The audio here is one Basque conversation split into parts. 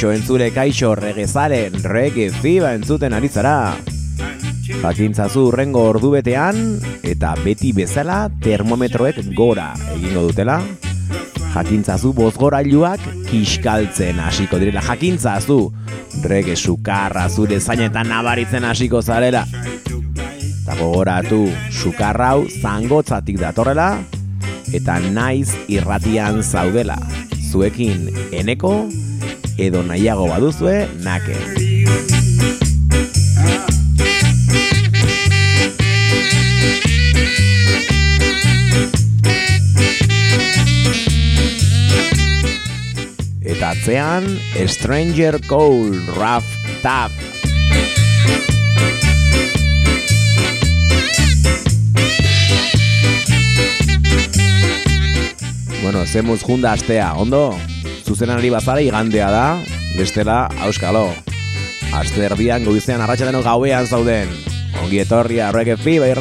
Kaixo entzule kaixo regezaren rege ziba entzuten ari zara. Jakintzazu urrengo ordu betean eta beti bezala termometroek gora egingo dutela. Jakintzazu bozgorailuak kiskaltzen hasiko direla. Jakintzazu rege sukarra zure zainetan nabaritzen hasiko zarela. Eta gogoratu sukarrau zangotzatik datorrela eta naiz irratian zaudela. Zuekin eneko edo nahiago baduzue nake. Eta atzean, Stranger Cole, Rough Tap. Bueno, zemuz junda astea, ondo? Zuzenari bazara igandea da, bestela, auskalo. Aste erdian goizean arratsa deno gauean zauden. Ongi etorria, reggae fi, bai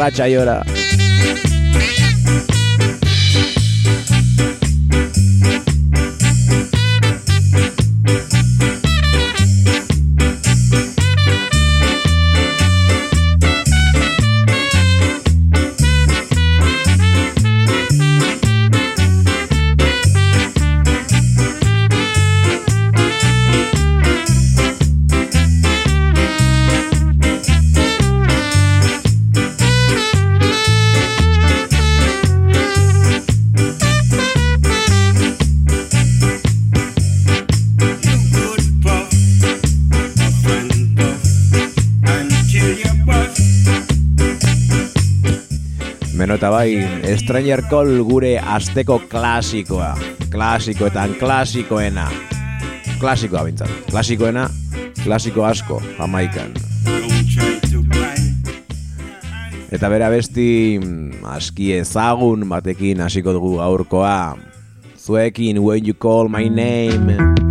Beno eta bai, Stranger Call gure asteko klasikoa. Klasikoetan klasikoena. Klasikoa bintzat. Klasikoena, klasiko asko, jamaikan. Eta bera besti aski ezagun batekin hasiko dugu gaurkoa. Zuekin, when you call my name.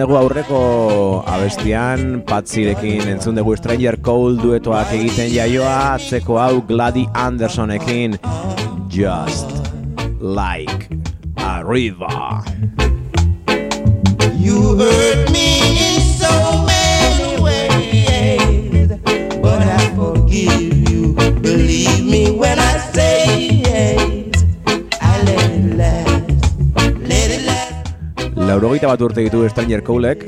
Dugu aurreko abestian Patzirekin entzun dugu Stranger Cold duetoak egiten jaioa atzeko hau Glady Andersonekin Just Like a River. You hurt laurogeita bat urte ditu Stranger Cowlek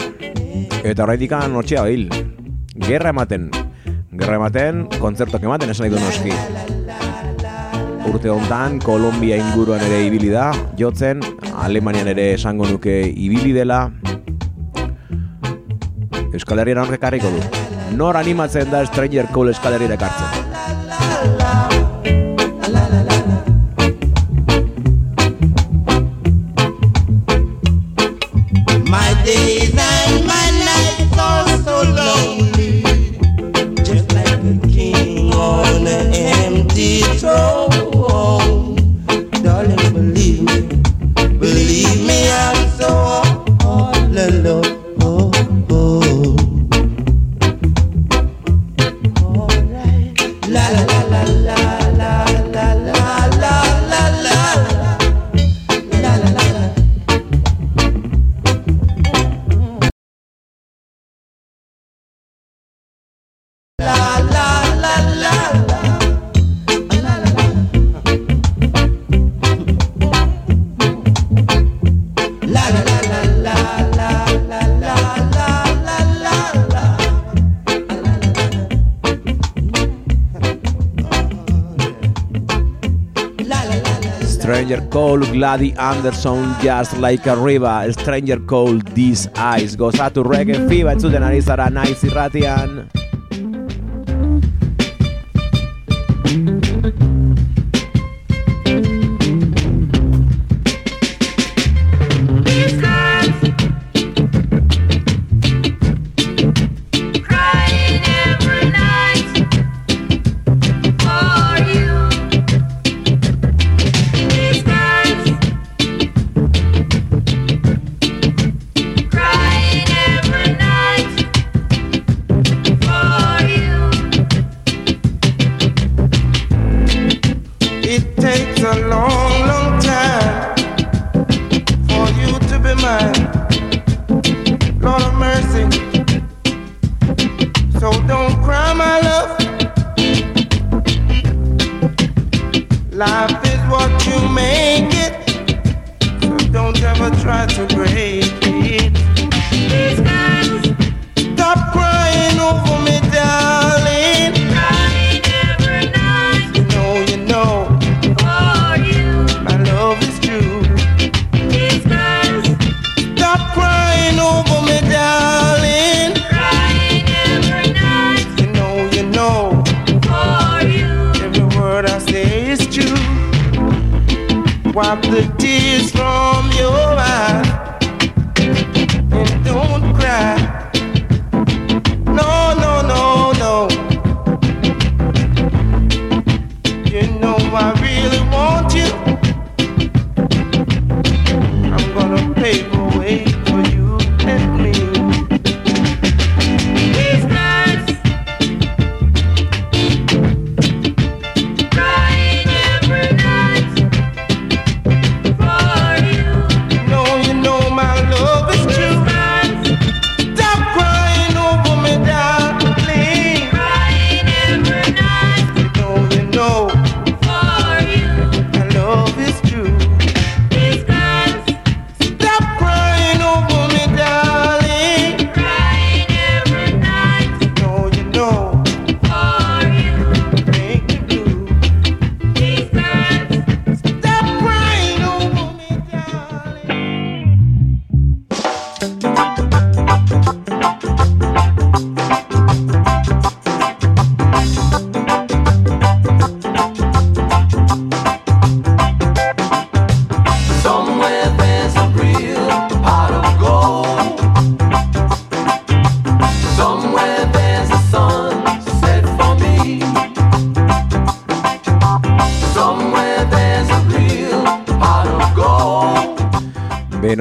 eta horretik anotxea hil gerra ematen. Gerra ematen, kontzertok ematen esan nahi du noski. Urte hontan Kolombia inguruan ere ibili da. Jotzen, Alemanian ere esango nuke ibili dela. Euskal Herriera horrek du. Nor animatzen da Stranger Cowl Euskal Herriera Stranger Gladdy Anderson, Just Like a River, Stranger Cold, These Eyes, gozatu reggae fiba, entzuten ari zara naiz irratian. life.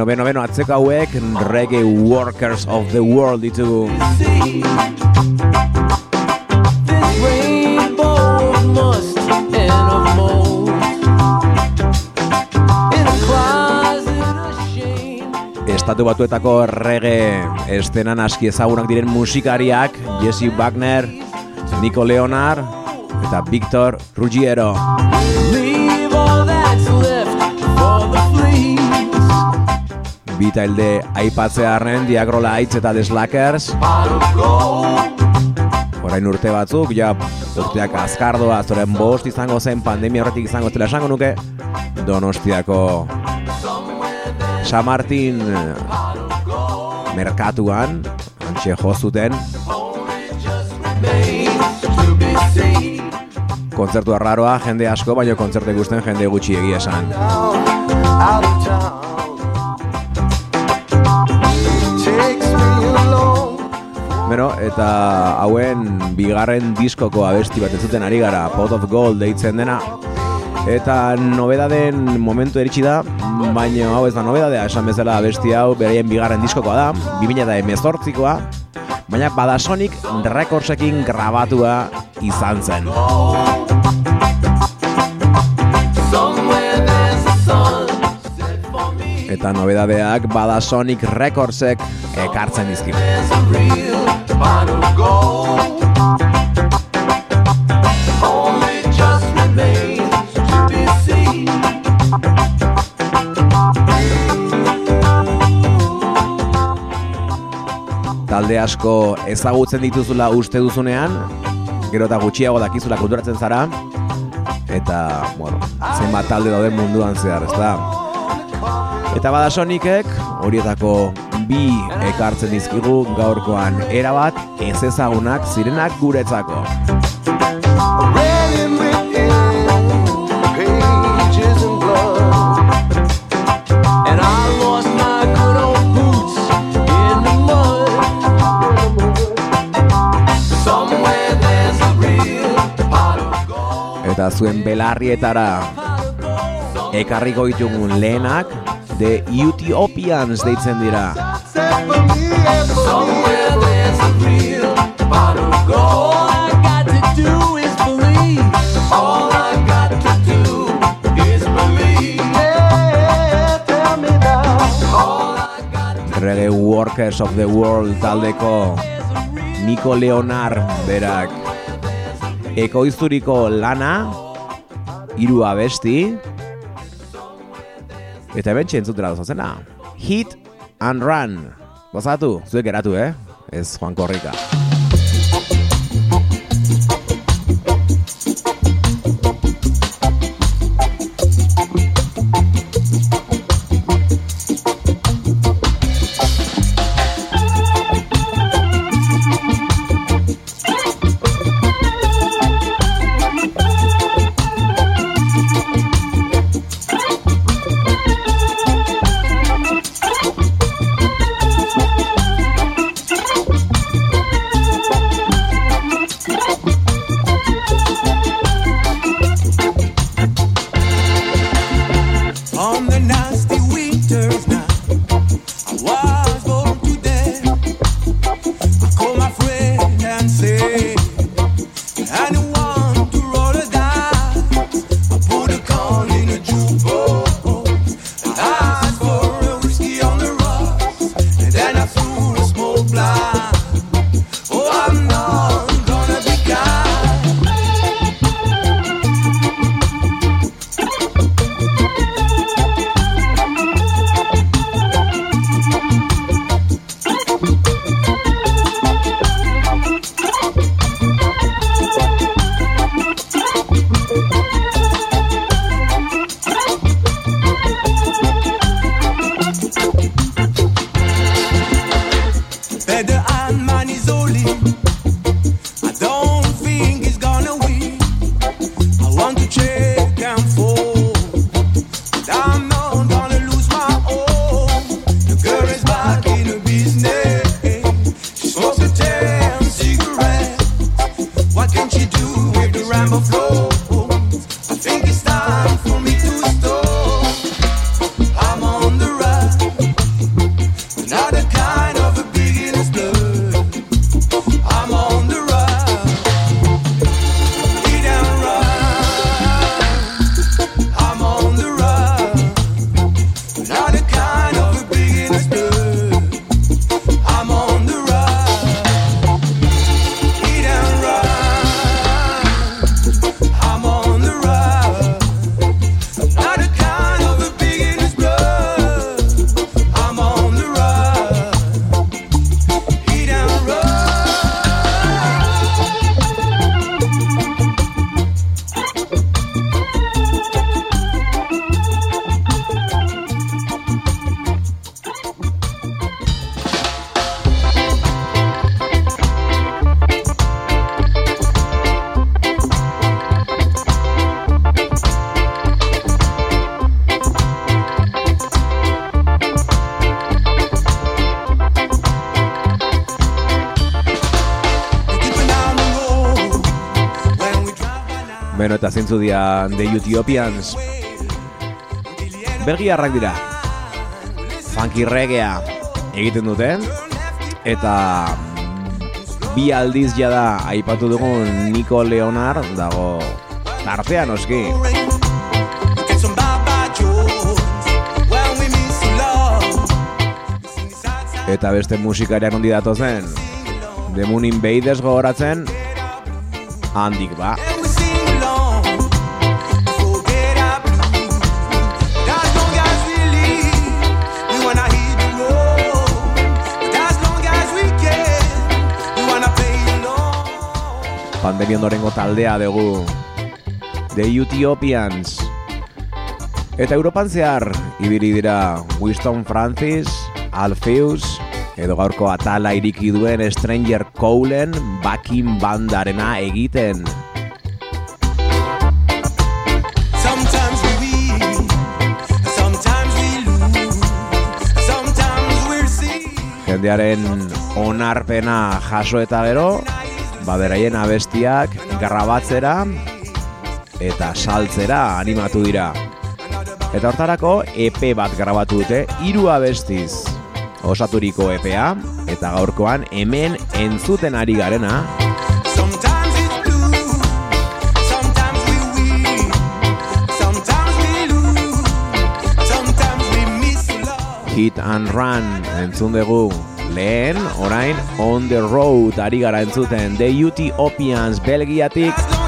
Atzeko hauek Reggae Workers of the World ditugu. Estatu batuetako reggae estenan aski ezagunak diren musikariak Jesse Wagner, Nico Leonard eta Victor Ruggiero. Bitalde aipatzea arren Diagrola Aitz eta Deslakers Horain urte batzuk, ja urteak azkardoa zoren bost izango zen pandemia horretik izango zela esango nuke Donostiako San Martin Merkatuan Antxe jozuten Kontzertu arraroa, jende asko, baina kontzerte guztien jende gutxi egia esan eta hauen bigarren diskoko abesti bat entzuten ari gara, Pot of Gold deitzen dena. Eta nobedaden momentu eritsi da, baina hau ez da nobedadea, esan bezala abesti hau beraien bigarren diskokoa da, 2000 eta emezortzikoa, baina Badasonic rekordsekin grabatua izan zen. Eta nobedadeak Badasonic Recordsek ekartzen dizkigu. Talde asko ezagutzen dituzula uste duzunean, gero eta gutxiago dakizula konturatzen zara, eta, bueno, zenbat talde daude munduan zehar, ez da? Eta bada Sonicek, horietako bi ekartzen dizkigu gaurkoan. Erabat ez ezagunak zirenak guretzako. Eta zuen belarrietara ekarriko ditugun lehenak The Ethiopians deitzen dira. Reggae Workers of the World taldeko Nico Leonar berak. Ekoizturiko lana hiru abesti eta hemen txentzutera dozazena Hit and Run. Gozatu, zuek eratu, eh? Ez Juan Korrika ramble flow. Dia The Ethiopians. Belgiarrak dira. Funky reggaea egiten duten Eta bi aldiz jada aipatu dugun Nico Leonard dago tartean oski Eta beste musikariak ondi datozen. The Moon Invaders gogoratzen. Handik ba pandemia ondorengo taldea dugu The Ethiopians. Eta Europan zehar, ibili dira Winston Francis, Alpheus, edo gaurko atala iriki duen Stranger Colen bakin bandarena egiten. Jendearen onarpena jaso eta gero, baderaien abestiak grabatzera eta saltzera animatu dira. Eta hortarako EP bat grabatu dute hiru abestiz osaturiko EPA eta gaurkoan hemen entzuten ari garena. Hit and Run entzun dugu lehen, orain On the Road ari gara entzuten The Ethiopians Belgiatik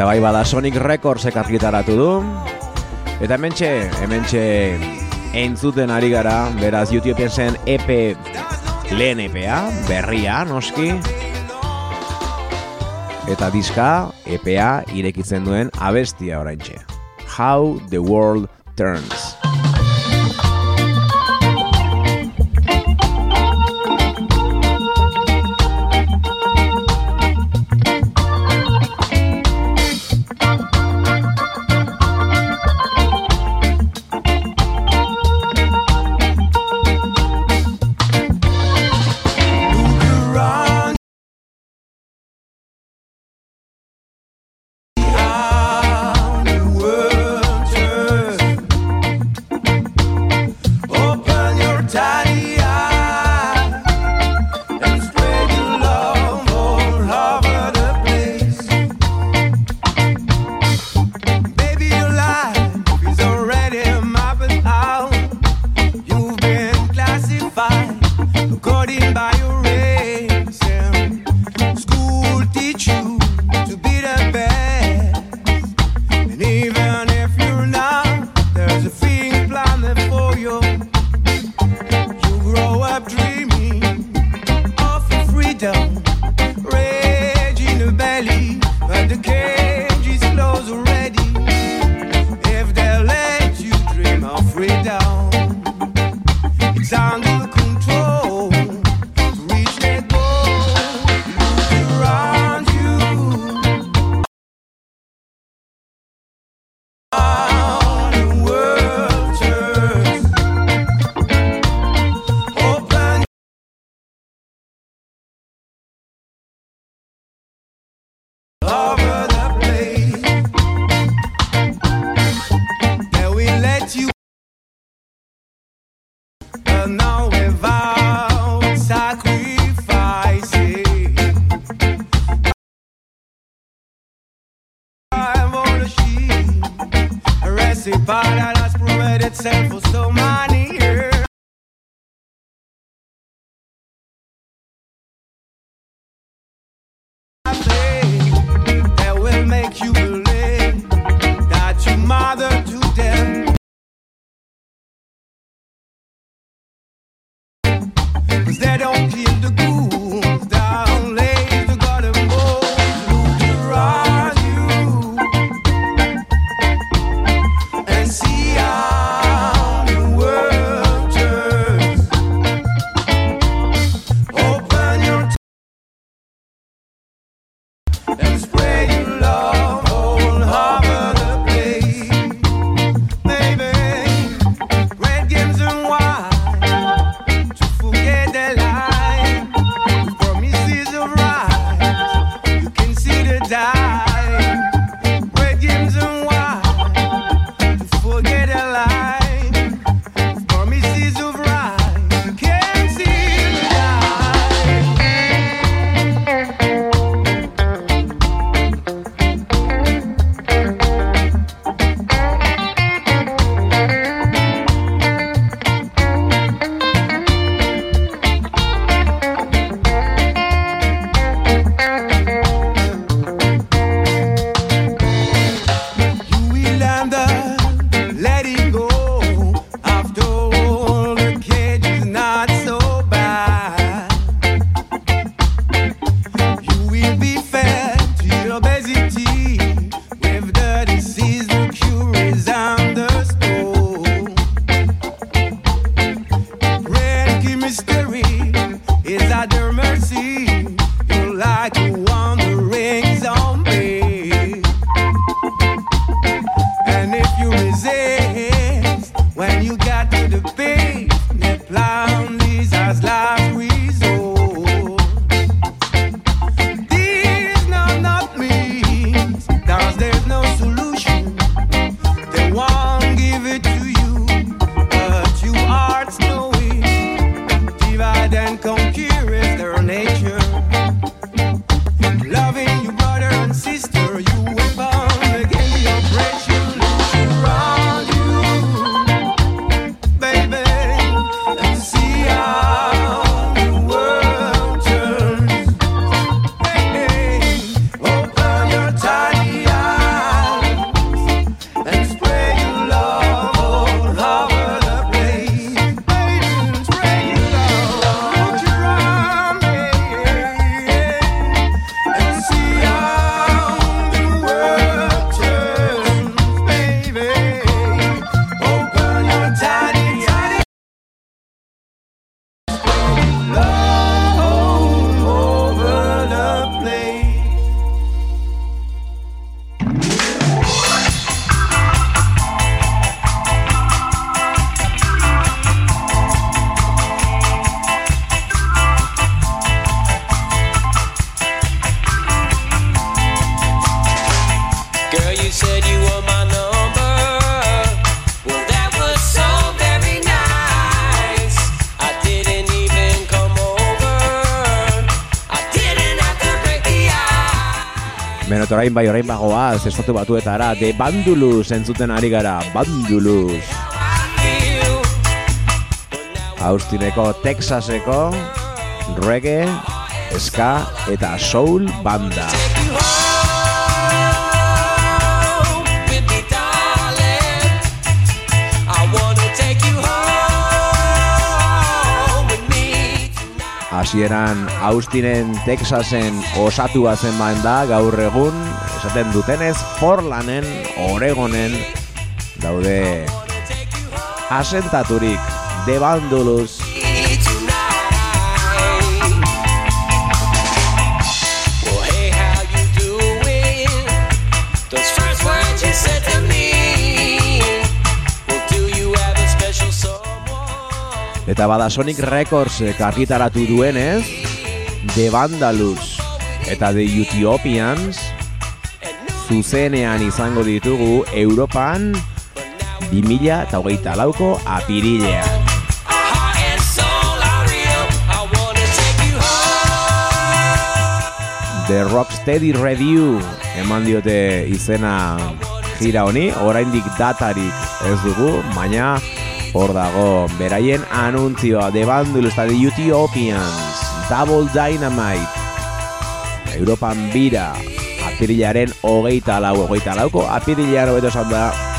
Eta bai bada Sonic Records ekargitaratu du. Eta hementxe, hementxe entzuten ari gara Beraz YouTube zen EP lehen EPA, berria, noski. Eta diska EPA irekitzen duen abestia oraintxe How the World Turns that don't hear the good. Orain bai orain bagoa, zestatu batuetara, de bandulus entzuten ari gara, bandulus. Austineko, Texaseko, reggae, ska eta soul banda. Hasieran Austinen, Texasen osatua zen da gaur egun, esaten dutenez, Portlanen, Oregonen, daude asentaturik, de Eta bada Sonic Records kargitaratu duenez The Vandalus eta The Ethiopians zuzenean izango ditugu Europan 2000 eta hogeita lauko apirilean. The Rocksteady Review eman diote izena gira honi, oraindik datarik ez dugu, baina Hor dago, beraien anuntzioa The Bandulus eta The Ethiopians Double Dynamite Europan bira Apirilaren hogeita lau Hogeita lauko apirilaren esan da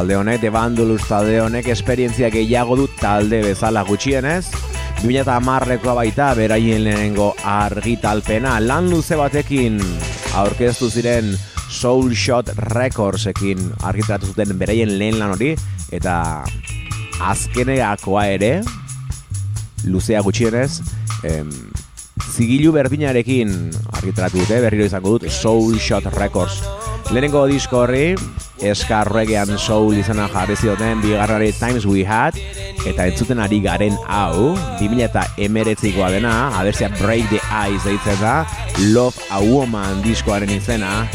talde honek, The Vandalus talde honek esperientzia gehiago dut talde bezala gutxienez. 2008 baita beraien lehenengo argitalpena lan luze batekin aurkeztu ziren Soul Shot Recordsekin argitaratu zuten beraien lehen lan hori eta azkeneakoa ere luzea gutxienez em, zigilu berdinarekin argitaratu dute berriro izango dut Soul Shot Records lehenengo disko horri Eska Reggaean Soul izena jarri zioten bigarrari Times We Had eta entzuten ari garen hau 2000 eta emeretzikoa dena abertzea Break the Ice deitzen da Love a Woman diskoaren izena.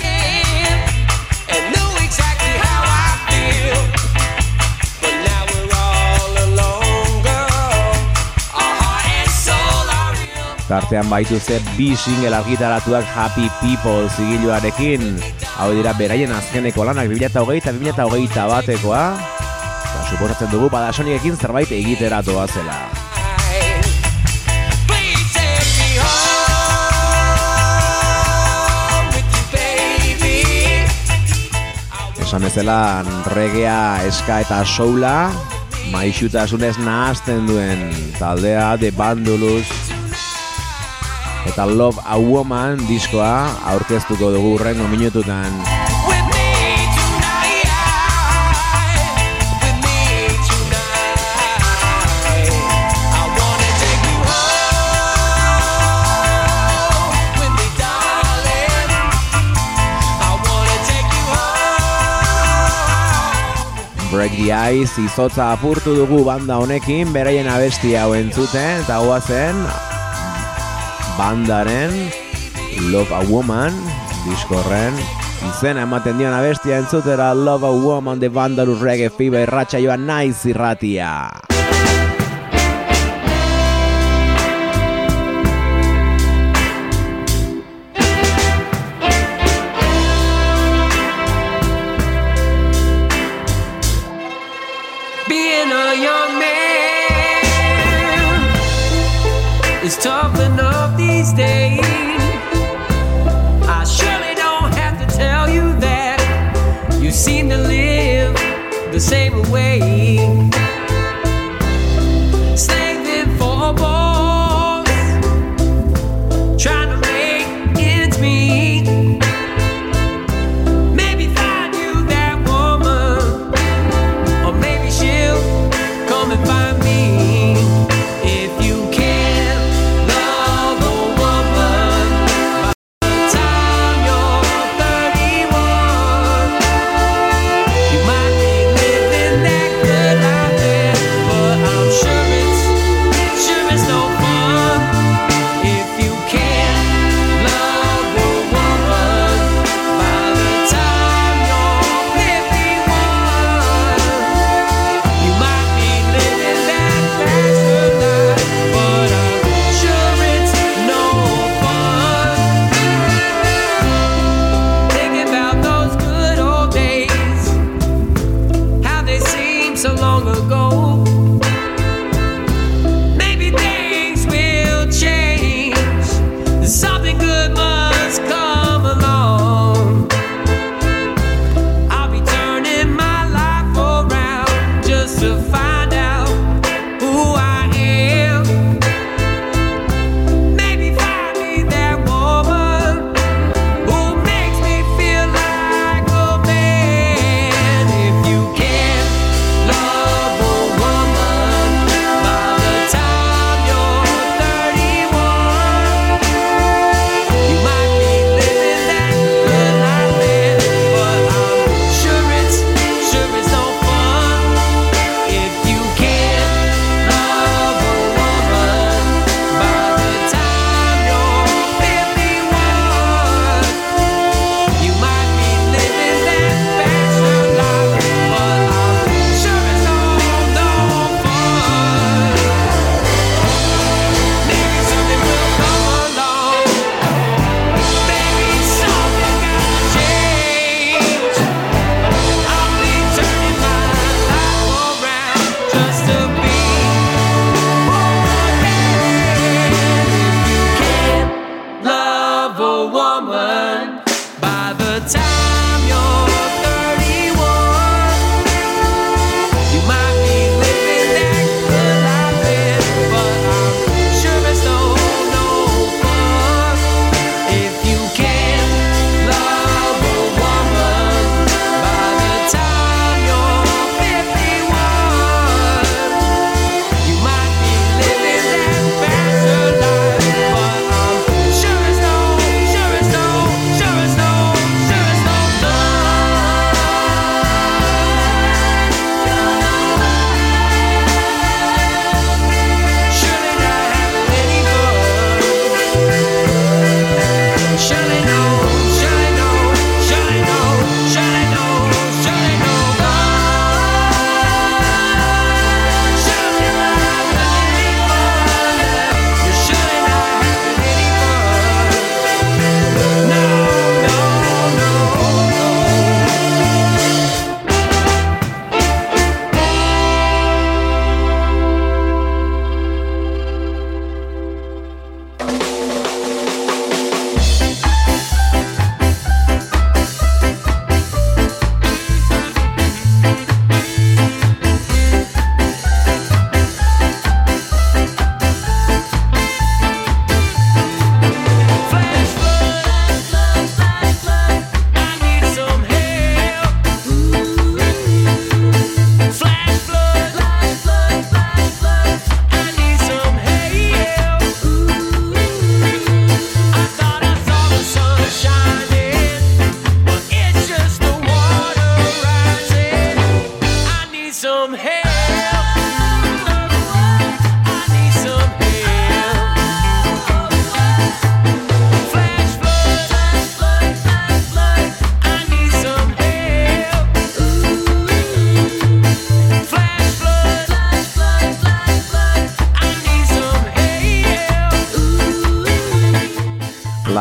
Tartean baitu ze bi single argitaratuak Happy People zigiluarekin Hau dira beraien azkeneko lanak 2008 eta 2008 batekoa. Eta suposatzen dugu badasoniekin zerbait egitera zela. Esan ezela regea, eska eta soula maixutasunez nahazten duen taldea The Bandulus eta Love a Woman diskoa aurkeztuko dugu urrengo minututan. Break the Ice izotza apurtu dugu banda honekin beraien abestia hau entzuten eta hoa zen bandaren Love a Woman diskorren izena ematen dion abestia entzutera Love a Woman de Vandalus Reggae Fever irratxa joan naiz irratia. It's tough enough these days. I surely don't have to tell you that you seem to live the same way.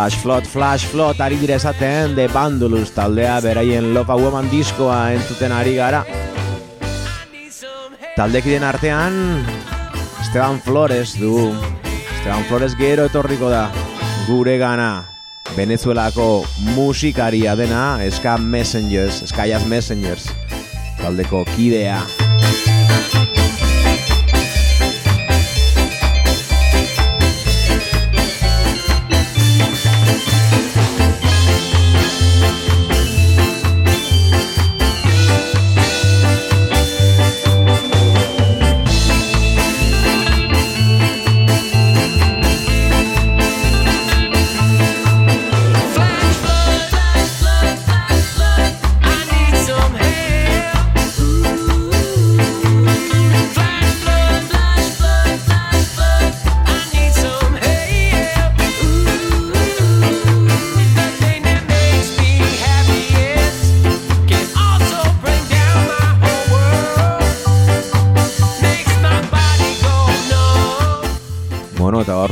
Flash Flood, Flash Flood, ari dire esaten The Bandulus taldea beraien Love a Woman diskoa entzuten ari gara. Taldekiden artean Esteban Flores du. Esteban Flores gero etorriko da gure gana. Venezuelako musikaria dena Ska Messengers, Jazz Messengers taldeko kidea.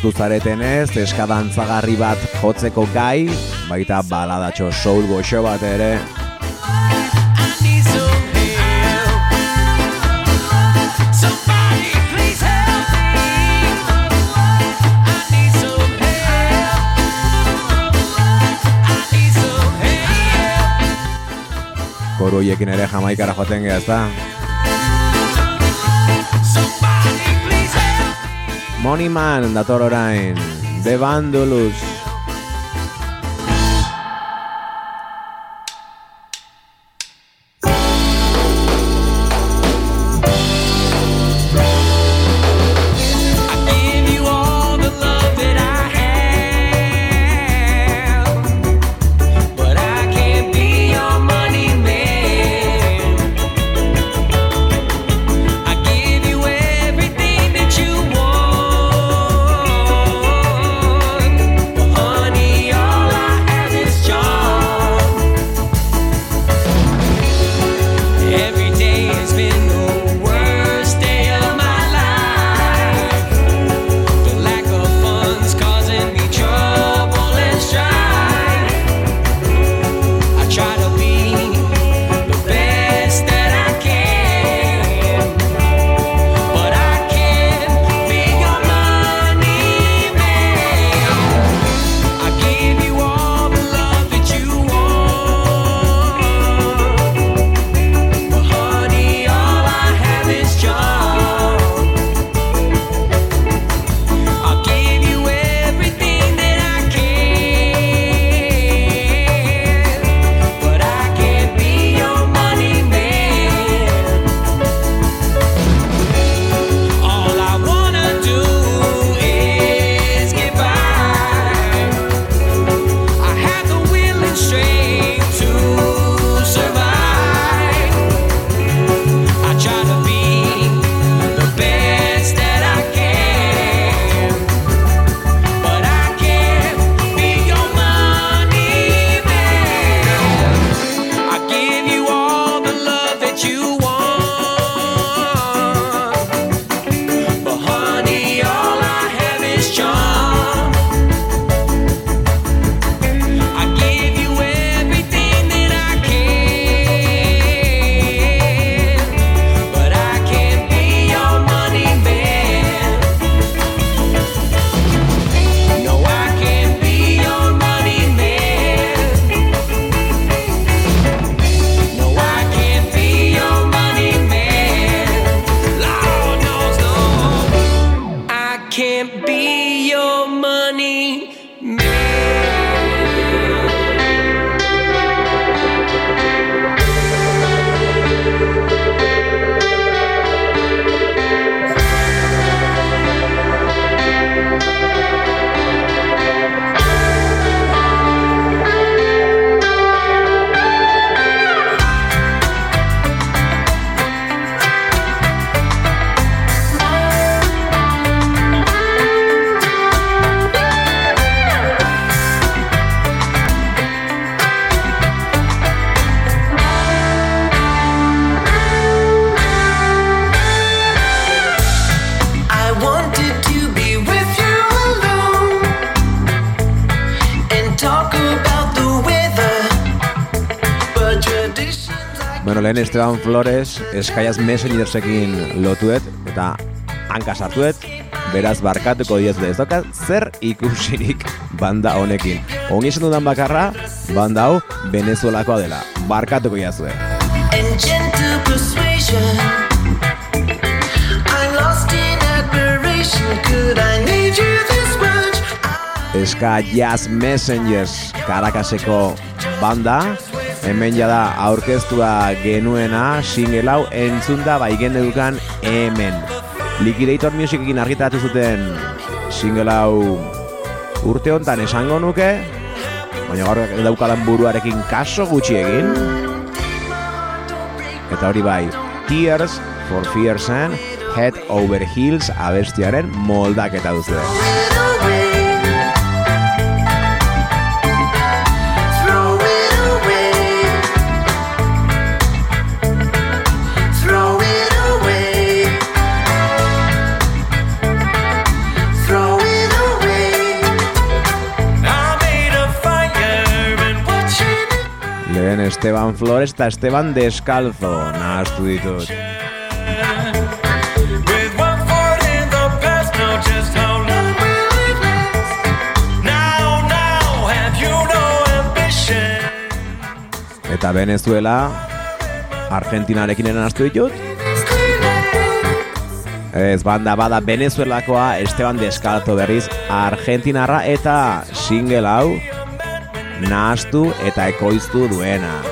Hortu zaretenez, eskadantzagarri bat jotzeko gai, baita baladatxo soul goxo bat ere, hoiekin ere jamaikara joaten geha, ezta? Money Man dator orain, The Bandulus. Esteban Flores eskaiaz messengersekin lotuet eta hanka sartuet beraz barkatuko diez ez dokat zer ikusirik banda honekin. Ongi esan dudan bakarra banda hau venezuelakoa dela. Barkatuko jazue Eska Jazz Messengers Karakaseko banda Hemen jada aurkeztua genuena single hau entzunda bai edukan hemen. Liquidator Musicekin argitaratu zuten single hau. Urte hontan esango nuke Baina gaur daukadan buruarekin kaso gutxi egin. Eta hori bai Tears for Fears and Head Over Heels abestiaren moldaketa duzu Esteban Flores eta Esteban Descalzo nahaztu ditut. Eta Venezuela Argentinarekin nahaztu ditut. Ez banda bada Venezuelakoa Esteban Descalzo berriz Argentinarra eta single hau nahastu eta ekoiztu duena.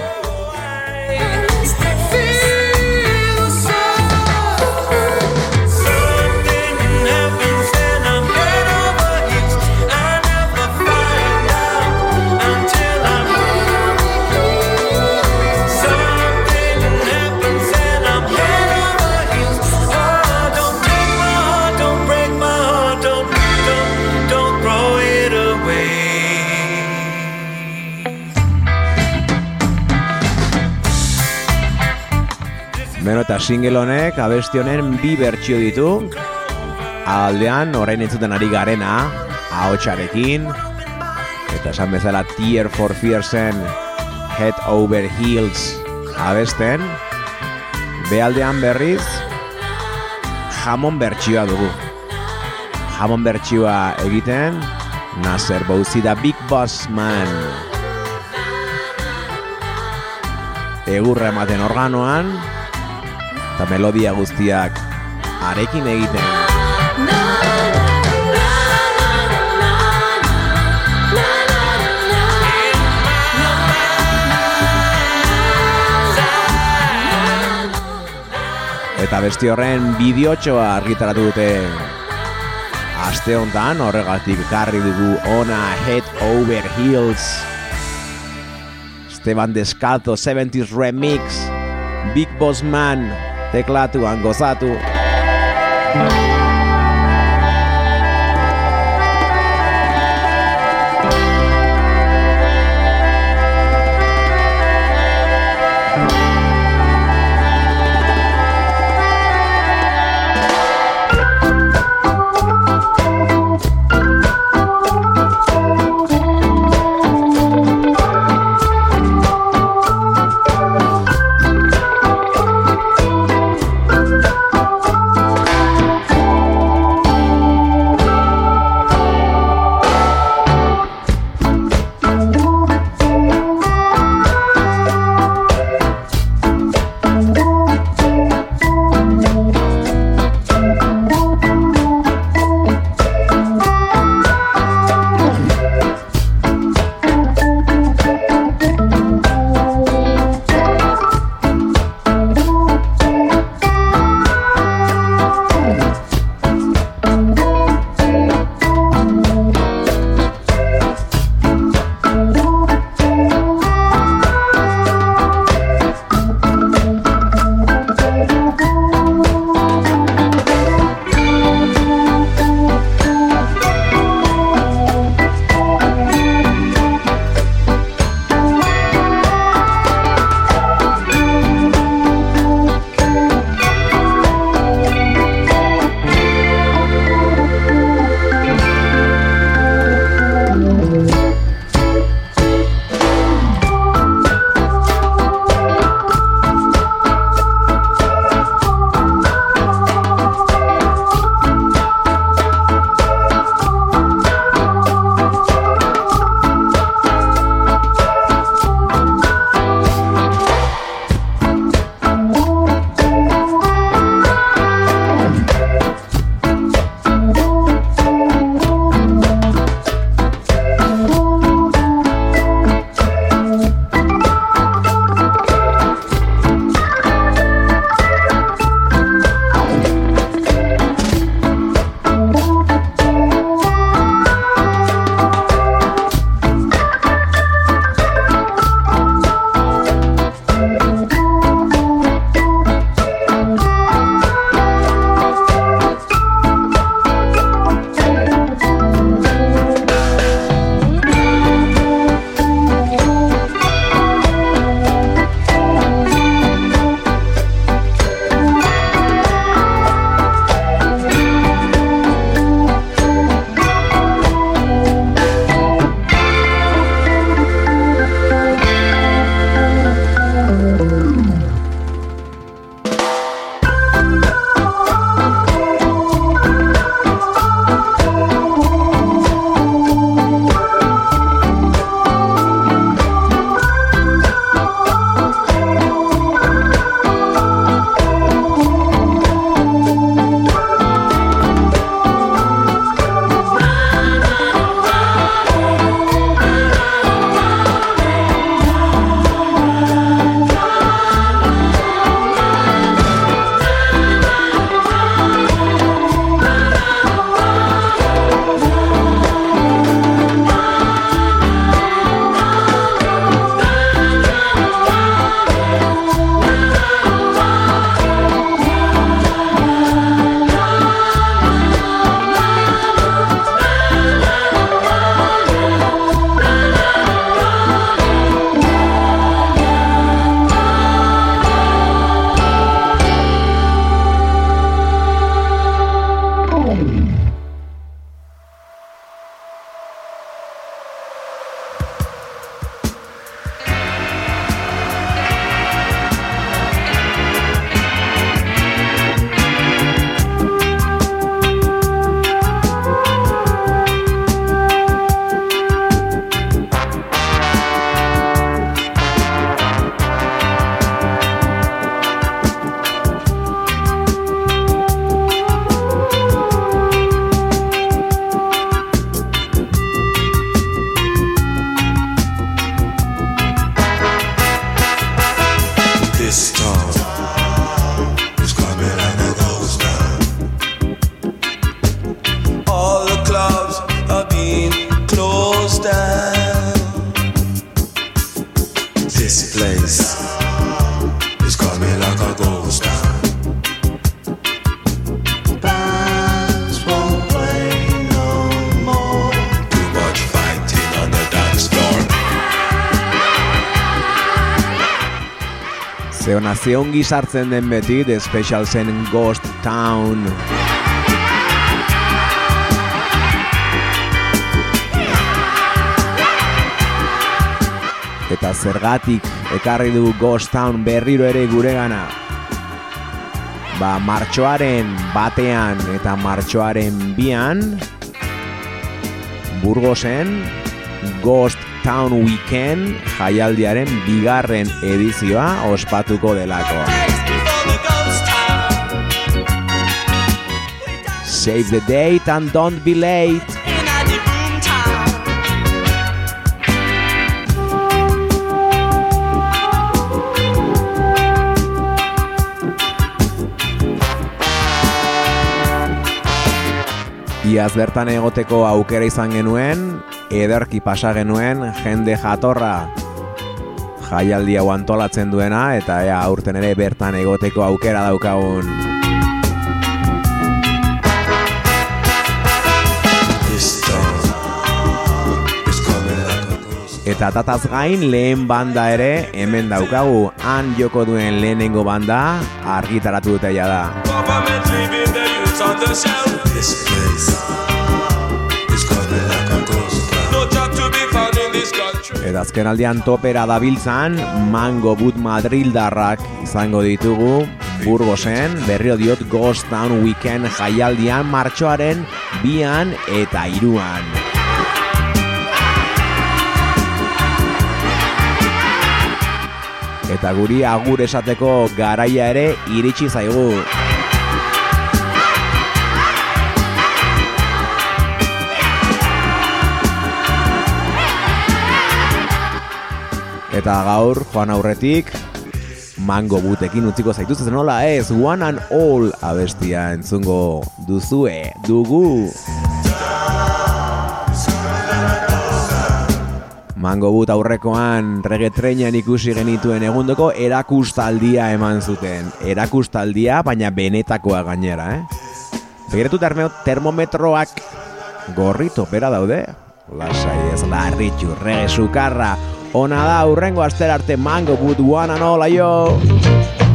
Eta single honek abesti honen bi bertsio ditu. Aldean orain entzuten ari garena ahotsarekin. Eta esan bezala Tear for Fearsen Head Over Heels abesten. Bealdean berriz jamon bertsioa dugu. Jamon bertsioa egiten Nasser Bouzi da Big Boss Man. Egurra ematen organoan eta melodia guztiak arekin egiten. Eta besti horren bideotxoa argitaratu dute. Aste honetan horregatik karri dugu ona Head Over Heels. Esteban Descalzo 70s Remix Big Boss Man teklatuan gozatu. Zeona zeongi sartzen den beti The Special zen Ghost Town. Eta zergatik ekarri du Ghost Town berriro ere guregana. Ba, martxoaren batean eta martxoaren bian Burgosen Ghost Town Weekend jaialdiaren bigarren edizioa ospatuko delako. Save the date and don't be late. Iaz bertan egoteko aukera izan genuen, ederki pasa genuen jende jatorra. Jaialdi hau antolatzen duena eta ea aurten ere bertan egoteko aukera daukagun. Eta tataz gain lehen banda ere hemen daukagu. Han joko duen lehenengo banda argitaratu dute da. Eta azken aldean topera dabiltzan Mango Boot Madrildarrak izango ditugu Burgosen, berrio diot Ghost Town Weekend jaialdian martxoaren bian eta iruan. Eta guri agur esateko garaia ere iritsi zaigu. Eta gaur, joan aurretik, mango butekin utziko zaituz zen nola ez, one and all abestia entzungo duzue, dugu. Mango but aurrekoan regetreinan ikusi genituen egundoko erakustaldia eman zuten. Erakustaldia, baina benetakoa gainera, eh? Begiretu termometroak gorrito pera daude. Lasai ez larritxu, rege sukarra, Ona da, urrengo aster arte mango but one and all, aio!